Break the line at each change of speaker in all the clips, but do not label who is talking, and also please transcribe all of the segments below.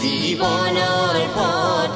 জীবনের পথ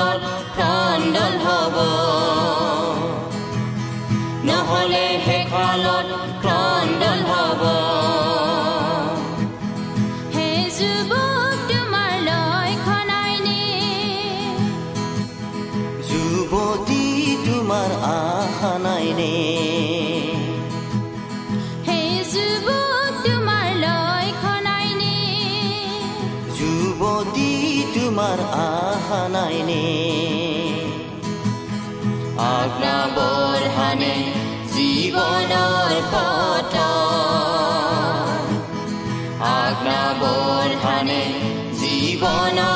آلان کندل هوا নামৰহানে জীৱনৰ পট আগ্ৰাবৰহানে জীৱনৰ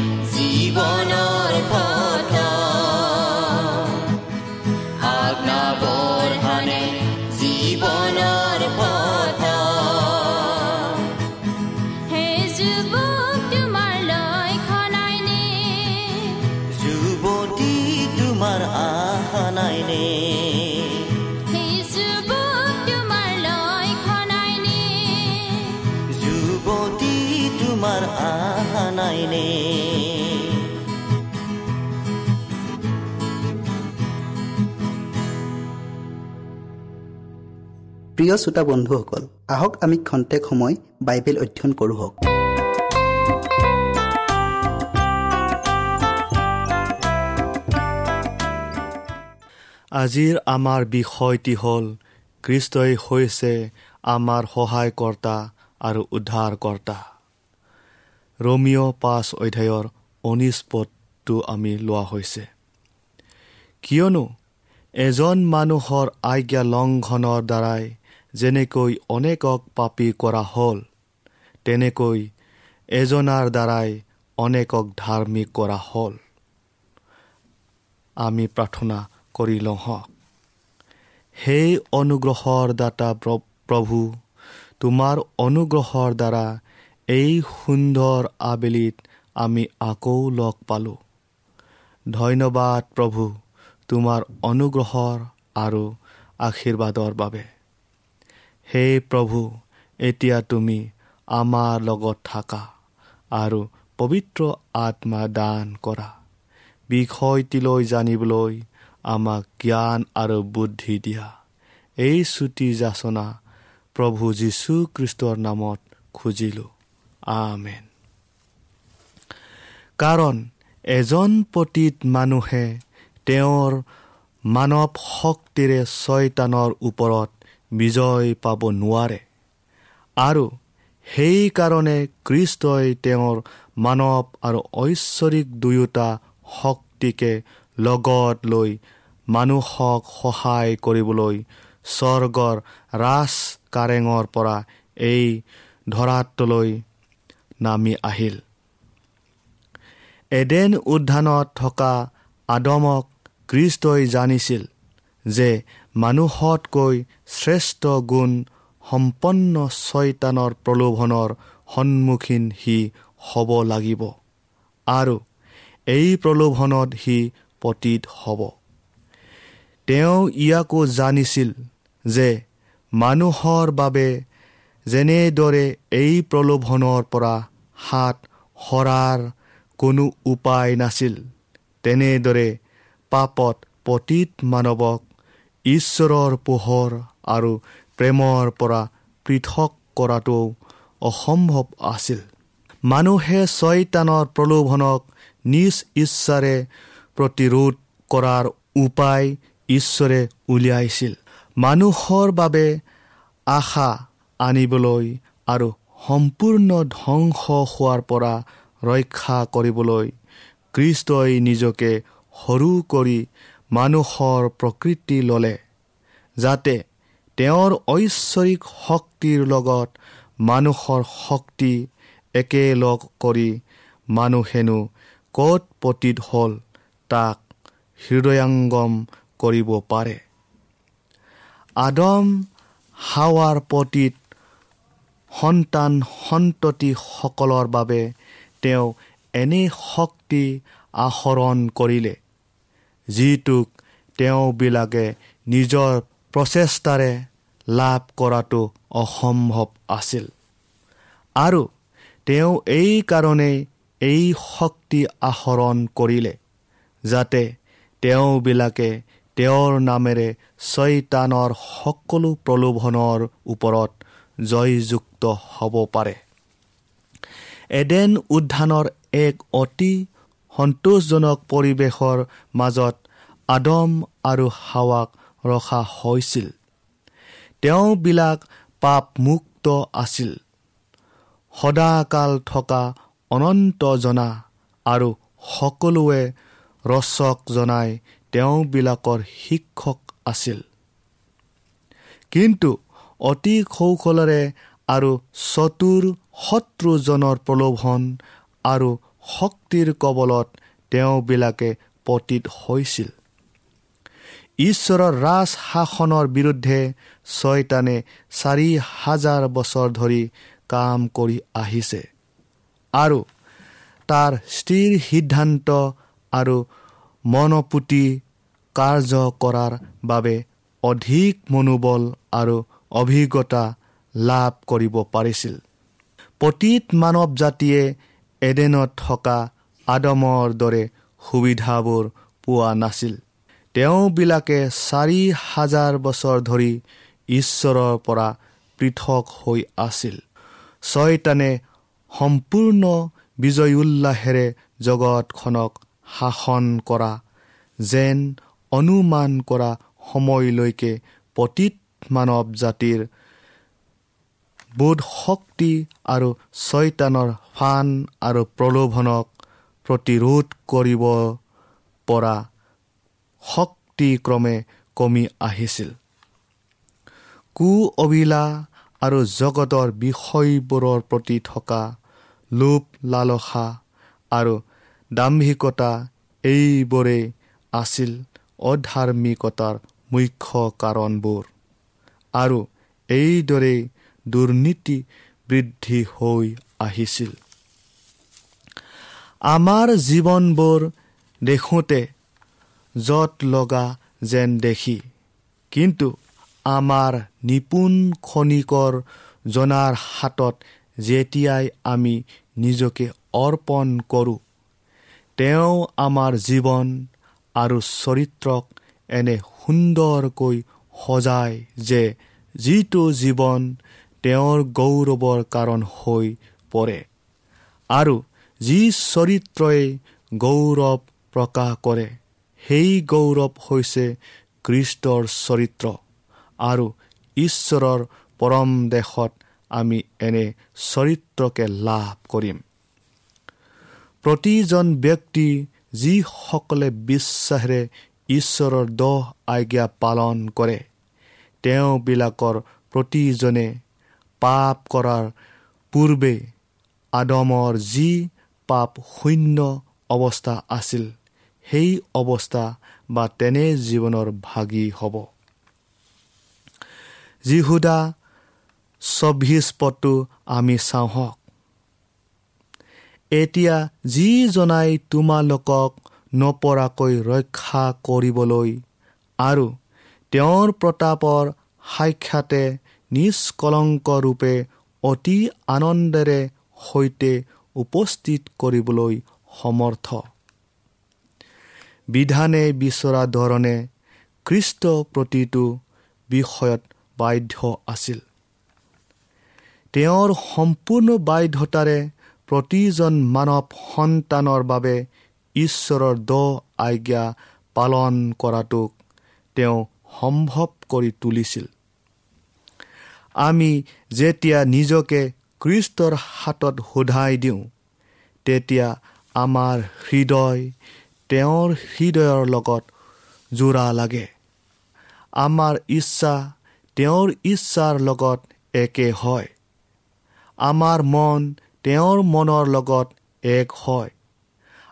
buono e poi
প্ৰিয় শ্ৰোতা বন্ধুসকল আহক আমি খন্তেক সময় বাইবেল অধ্যয়ন কৰোঁ
আজিৰ আমাৰ বিষয়টি হ'ল খ্ৰীষ্টই হৈছে আমাৰ সহায়কৰ্তা আৰু উদ্ধাৰকৰ্তা ৰমিঅ' পাঁচ অধ্যায়ৰ ঊনৈছ পদটো আমি লোৱা হৈছে। কিয়নো এজন মানুহৰ আজ্ঞা লংঘনৰ দ্বাৰাই যেনেকৈ অনেকক পাপী কৰা হ'ল তেনেকৈ এজনাৰ দ্বাৰাই অনেকক ধাৰ্মিক কৰা হ'ল। আমি প্ৰাৰ্থনা কৰি লওঁ হওক সেই অনুগ্ৰহৰ দাতা প্ৰ- প্ৰভু তোমাৰ অনুগ্ৰহৰ দ্বাৰা এই সুন্দৰ আবেলিত আমি আকৌ লগ পালোঁ। ধন্যবাদ প্ৰভু তোমাৰ অনুগ্ৰহৰ আৰু আশীৰ্বাদৰ বাবে। হে প্ৰভু এতিয়া তুমি আমাৰ লগত থাকা আৰু পবিত্ৰ আত্মা দান কৰা। বিষয়টিলৈ জানিবলৈ আমাক জ্ঞান আৰু বুদ্ধি দিয়া। এই চুটি যাচনা প্ৰভু যীশুখ্ৰীষ্টৰ নামত খুজিলোঁ। আমেন। কাৰণ এজন পতীত মানুহে তেওঁৰ মানৱ শক্তিৰে ছয়তানৰ ওপৰত বিজয় পাব নোৱাৰে। আৰু সেইকাৰণে খ্ৰীষ্টই তেওঁৰ মানৱ আৰু ঐশ্বৰিক দুয়োটা শক্তিকে লগত লৈ মানুহক সহায় কৰিবলৈ স্বৰ্গৰ ৰাজ কাৰেঙৰ পৰা এই ধৰাটোলৈ নামি আহিল। এডেন উদ্যানত থকা আদমক খ্ৰীষ্টই জানিছিল যে মানুহতকৈ শ্ৰেষ্ঠ গুণ সম্পন্ন ছয়তানৰ প্ৰলোভনৰ সন্মুখীন সি হ'ব লাগিব আৰু এই প্ৰলোভনত সি পতীত হ'ব। তেওঁ ইয়াকো জানিছিল যে মানুহৰ বাবে যেনেদৰে এই প্ৰলোভনৰ পৰা হাত সৰাৰ কোনো উপায় নাছিল তেনেদৰে পাপত পতীত মানৱক ঈশ্বৰৰ পোহৰ আৰু প্ৰেমৰ পৰা পৃথক কৰাটো অসম্ভৱ আছিল। মানুহে ছয়তানৰ প্ৰলোভনক নিজ ইচ্ছাৰে প্ৰতিৰোধ কৰাৰ উপায় ঈশ্বৰে উলিয়াইছিল। মানুহৰ বাবে আশা আনিবলৈ আৰু সম্পূৰ্ণ ধ্বংস হোৱাৰ পৰা ৰক্ষা কৰিবলৈ খ্ৰীষ্টই নিজকে সৰু কৰি মানুহৰ প্ৰকৃতি ল'লে যাতে তেওঁৰ ঐশ্বৰিক শক্তিৰ লগত মানুহৰ শক্তি একেলগ কৰি মানুহেনো ক'ত পতীত হ'ল তাক হৃদয়ংগম কৰিব পাৰে। আদম হাৱাৰ পতীত সন্তান সন্ততিসকলৰ বাবে তেওঁ এনে শক্তি আহৰণ কৰিলে যিটোক তেওঁবিলাকে নিজৰ প্ৰচেষ্টাৰে লাভ কৰাটো অসম্ভৱ আছিল। আৰু তেওঁ এই কাৰণেই এই শক্তি আহৰণ কৰিলে যাতে তেওঁবিলাকে তেওঁৰ নামেৰে ছয়তানৰ সকলো প্ৰলোভনৰ ওপৰত জয়যুক্ত হ'ব পাৰে। এডেন উদ্যানৰ এক অতি সন্তোষজনক পৰিৱেশৰ মাজত আদম আৰু হাৱাক ৰখা হৈছিল। তেওঁবিলাক পাপমুক্ত আছিল। সদাকাল থকা অনন্ত জনা আৰু সকলোৱে ৰচক জনাই তেওঁবিলাকৰ শিক্ষক আছিল। কিন্তু অতি কৌশলেৰে আৰু চতুৰ শত্ৰুজনৰ প্ৰলোভন আৰু শক্তিৰ কবলত তেওঁবিলাকে পতীত হৈছিল। ঈশ্বৰৰ ৰাজ শাসনৰ বিৰুদ্ধে ছয়তানে চাৰি হাজাৰ বছৰ ধৰি কাম কৰি আহিছে। আৰু তাৰ স্থিৰ সিদ্ধান্ত আৰু মনপুতি কাৰ্য কৰাৰ বাবে অধিক মনোবল আৰু অভিজ্ঞতা লাভ কৰিব পাৰিছিল। পতীত মানৱ জাতিয়ে এডেনত থকা আদমৰ দৰে সুবিধাবোৰ পোৱা নাছিল। তেওঁবিলাকে চাৰি হাজাৰ বছৰ ধৰি ঈশ্বৰৰ পৰা পৃথক হৈ আছিল। ছয়তানে সম্পূৰ্ণ বিজয় উল্লাসেৰে জগতখনক শাসন কৰা যেন অনুমান কৰা সময়লৈকে পতীত মানৱ জাতিৰ বোধ শক্তি আৰু ছয়তানৰ ফান আৰু প্ৰলোভনক প্ৰতিৰোধ কৰিব পৰা শক্তিক্ৰমে কমি আহিছিল। কু অবিলা আৰু জগতৰ বিষয়বোৰৰ প্ৰতি থকা লোভ লালসা আৰু দাম্ভিকতা এইবোৰেই আছিল অধাৰ্মিকতাৰ মুখ্য কাৰণবোৰ আৰু এইদৰেই দুৰ্নীতি বৃদ্ধি হৈ আহিছিল। আমাৰ জীৱনবোৰ দেখোঁতে যত লগা যেন দেখি। কিন্তু আমাৰ নিপুণ খনিকৰ জনাৰ হাতত যেতিয়াই আমি নিজকে অৰ্পণ কৰোঁ তেওঁ আমাৰ জীৱন আৰু চৰিত্ৰক এনে সুন্দৰকৈ সজায় যে যিটো জীৱন তেওঁৰ গৌৰৱৰ কাৰণ হৈ পৰে আৰু যি চৰিত্ৰই গৌৰৱ প্ৰকাশ কৰে। সেই গৌৰৱ হৈছে কৃষ্টৰ চৰিত্ৰ আৰু ঈশ্বৰৰ পৰম দেশত আমি এনে চৰিত্ৰকে লাভ কৰিম। প্ৰতিজন ব্যক্তি যিসকলে বিশ্বাসেৰে ঈশ্বৰৰ দহ আজ্ঞা পালন কৰে তেওঁবিলাকৰ প্ৰতিজনে পাপ কৰাৰ পূৰ্বে আদমৰ যি পাপ শূন্য অৱস্থা আছিল সেই অৱস্থা বা তেনে জীৱনৰ ভাগি হ'ব। যিহুদা চৌবিছ পদটো আমি চাওঁহক এতিয়া যিজনাই তোমালোকক নপৰাকৈ ৰক্ষা কৰিবলৈ আৰু তেওঁৰ প্ৰতাপৰ সাক্ষাতে নিষ্কলংকৰূপে অতি আনন্দেৰে সৈতে উপস্থিত কৰিবলৈ সমৰ্থ। বিধানে বিচৰা ধৰণে খ্ৰীষ্ট প্ৰতিটো বিষয়ত বাধ্য আছিল। তেওঁৰ সম্পূৰ্ণ বাধ্যতাৰে প্ৰতিজন মানৱ সন্তানৰ বাবে ঈশ্বৰৰ দ আজ্ঞা পালন কৰাটোক তেওঁ সম্ভৱ কৰি তুলিছিল। আমি যেতিয়া নিজকে কৃষ্টৰ হাতত সোধাই দিওঁ তেতিয়া আমাৰ হৃদয় তেওঁৰ হৃদয়ৰ লগত যোৰা লাগে। আমাৰ ইচ্ছা তেওঁৰ ইচ্ছাৰ লগত একে হয়। আমাৰ মন তেওঁৰ মনৰ লগত এক হয়।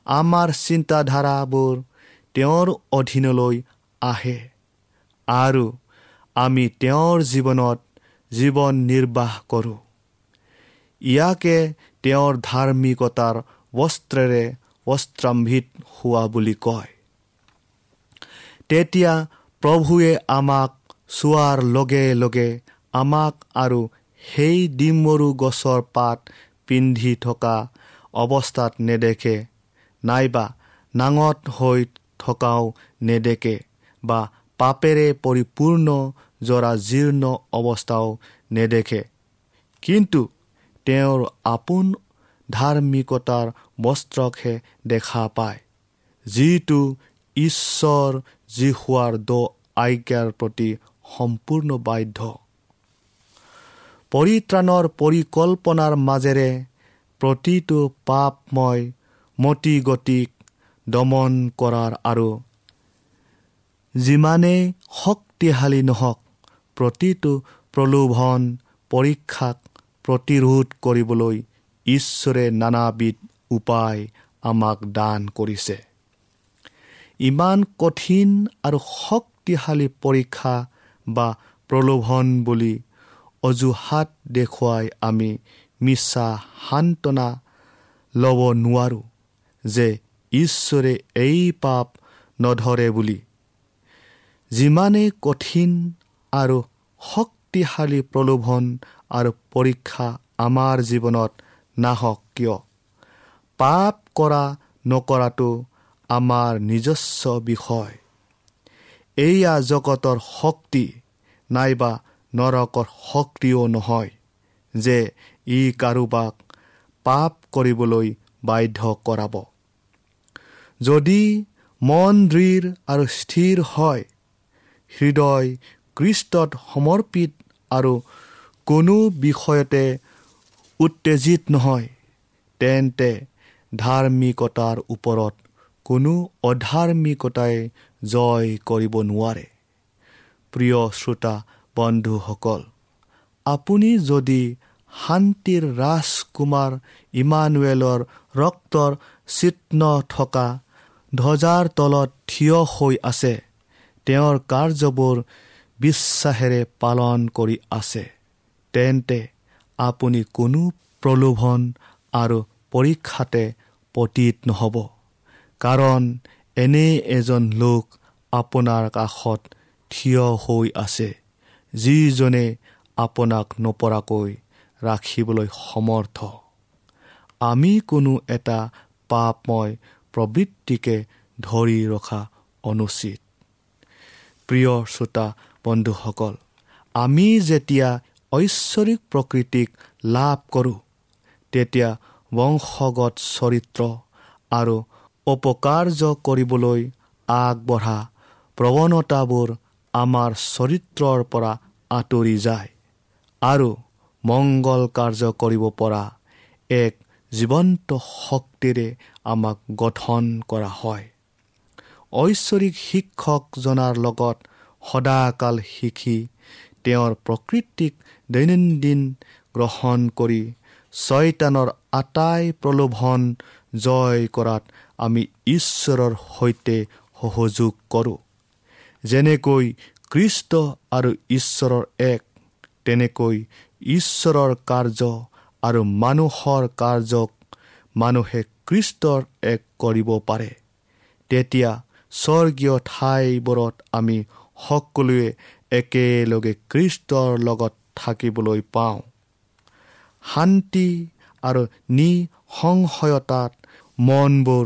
আমাৰ চিন্তাধাৰাবোৰ তেওঁৰ অধীনলৈ আহে আৰু আমি তেওঁৰ জীৱনত জীৱন নিৰ্বাহ কৰোঁ। ইয়াকে তেওঁৰ ধাৰ্মিকতাৰ বস্ত্ৰেৰে বস্ত্ৰাম্ভিত হোৱা বুলি কয়। তেতিয়া প্ৰভুৱে আমাক চোৱাৰ লগে লগে আমাক আৰু সেই ডিমৰু গছৰ পাত পিন্ধি থকা অৱস্থাত নেদেখে নাইবা নাঙত হৈ থকাও নেদেখে বা পাপেৰে পৰিপূৰ্ণ জৰা জীৰ্ণ অৱস্থাও নেদেখে। কিন্তু তেওঁৰ আপোন ধাৰ্মিকতাৰ বস্ত্ৰকহে দেখা পায়। যিটো ঈশ্বৰ যীশুৱাৰ দ আজ্ঞাৰ প্ৰতি সম্পূৰ্ণ বাধ্য। পৰিত্ৰাণৰ পৰিকল্পনাৰ মাজেৰে প্ৰতিটো পাপময় মতি গতিক দমন কৰাৰ আৰু যিমানেই শক্তিশালী নহওক প্ৰতিটো প্ৰলোভন পৰীক্ষাক প্ৰতিৰোধ কৰিবলৈ ঈশ্বৰে নানাবিধ উপায় আমাক দান কৰিছে। ইমান কঠিন আৰু শক্তিশালী পৰীক্ষা বা প্ৰলোভন বুলি অজুহাত দেখুৱাই আমি মিছা সান্তনা ল'ব নোৱাৰোঁ যে ঈশ্বৰে এই পাপ নধৰে বুলি। যিমানেই কঠিন আৰু শক্তিশালী প্ৰলোভন আৰু পৰীক্ষা আমাৰ জীৱনত নাহক কিয় পাপ কৰা নকৰাটো আমাৰ নিজস্ব বিষয়। এয়া জগতৰ শক্তি নাইবা নৰকৰ শক্তিও নহয় যে ই কাৰোবাক পাপ কৰিবলৈ বাধ্য কৰাব। যদি মন দৃঢ় আৰু স্থিৰ হয় হৃদয় কৃষ্টত সমৰ্পিত আৰু কোনো বিষয়তে উত্তেজিত নহয় তেন্তে ধাৰ্মিকতাৰ ওপৰত কোনো অধাৰ্মিকতাই জয় কৰিব নোৱাৰে। প্ৰিয় শ্ৰোতা বন্ধুসকল আপুনি যদি শান্তিৰ ৰাজকুমাৰ ইমানুৱেলৰ ৰক্তৰ চিহ্ন থকা ধ্বজাৰ তলত থিয় হৈ আছে তেওঁৰ কাৰ্যবোৰ বিশ্বাসেৰে পালন কৰি আছে তেন্তে আপুনি কোনো প্ৰলোভন আৰু পৰীক্ষাতে পতীত নহ'ব। কাৰণ এনে এজন লোক আপোনাৰ কাষত থিয় হৈ আছে যিজনে আপোনাক নপৰাকৈ ৰাখিবলৈ সমৰ্থ। আমি কোনো এটা পাপময় প্ৰবৃত্তিকে ধৰি ৰখা অনুচিত। প্ৰিয় শ্ৰোতা বন্ধুসকল আমি যেতিয়া ঐশ্বৰিক প্ৰকৃতিক লাভ কৰোঁ তেতিয়া বংশগত চৰিত্ৰ আৰু অপকাৰ্য কৰিবলৈ আগবঢ়া প্ৰৱণতাবোৰ আমাৰ চৰিত্ৰৰ পৰা আঁতৰি যায় আৰু মংগল কাৰ্য কৰিব পৰা এক জীৱন্ত শক্তিৰে আমাক গঠন কৰা হয়। ঐশ্বৰিক শিক্ষকজনাৰ লগত সদাকাল শিকি তেওঁৰ প্ৰকৃতিক দৈনন্দিন গ্ৰহণ কৰি ছয়তানৰ আটাই প্ৰলোভন জয় কৰাত আমি ঈশ্বৰৰ সৈতে সহযোগ কৰোঁ। যেনেকৈ কৃষ্ট আৰু ঈশ্বৰৰ এক তেনেকৈ ঈশ্বৰৰ কাৰ্য আৰু মানুহৰ কাৰ্যক মানুহে কৃষ্টৰ এক কৰিব পাৰে। তেতিয়া স্বৰ্গীয় ঠাইবোৰত আমি সকলোৱে একেলগে কৃষ্টৰ লগত থাকিবলৈ পাওঁ। শান্তি আৰু নিসংশয়তাত মনবোৰ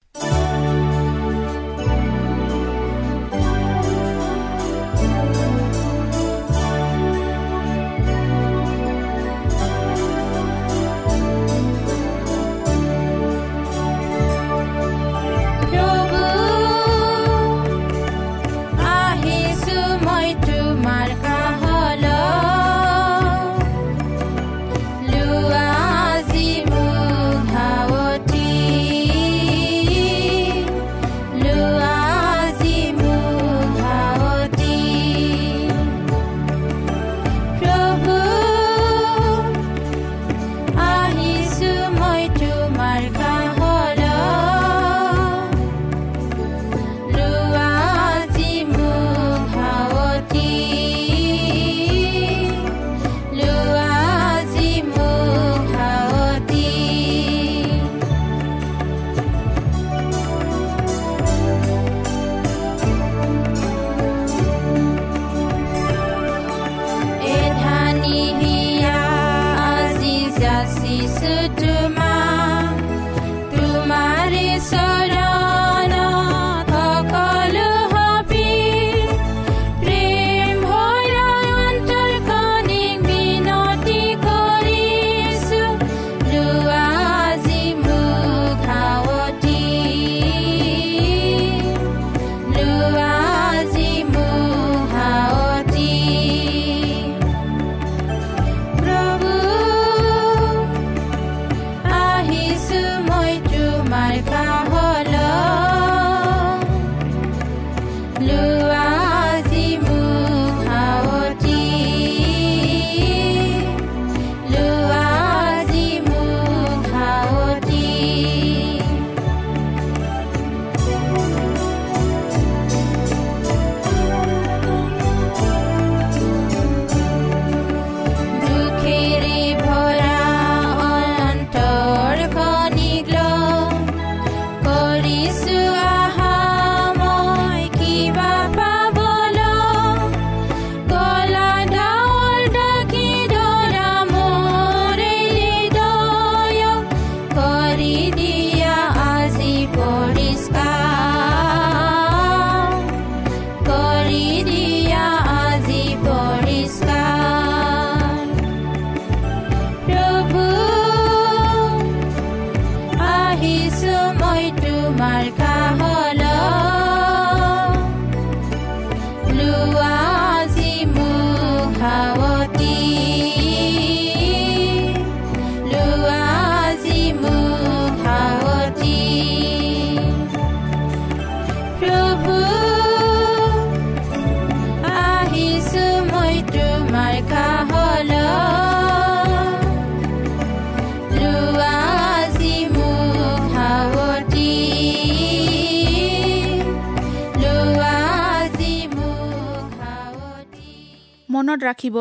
মনত ৰাখিব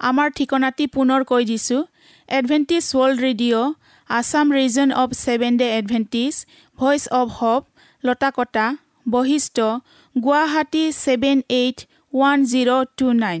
আমাৰ ঠিকনাটি পুনৰ কৈ দিছোঁ। Adventist World Radio' Assam Region of Seven Day Adventist Voice of Hope Latakata Basistha Guwahati seven eight one zero' two nine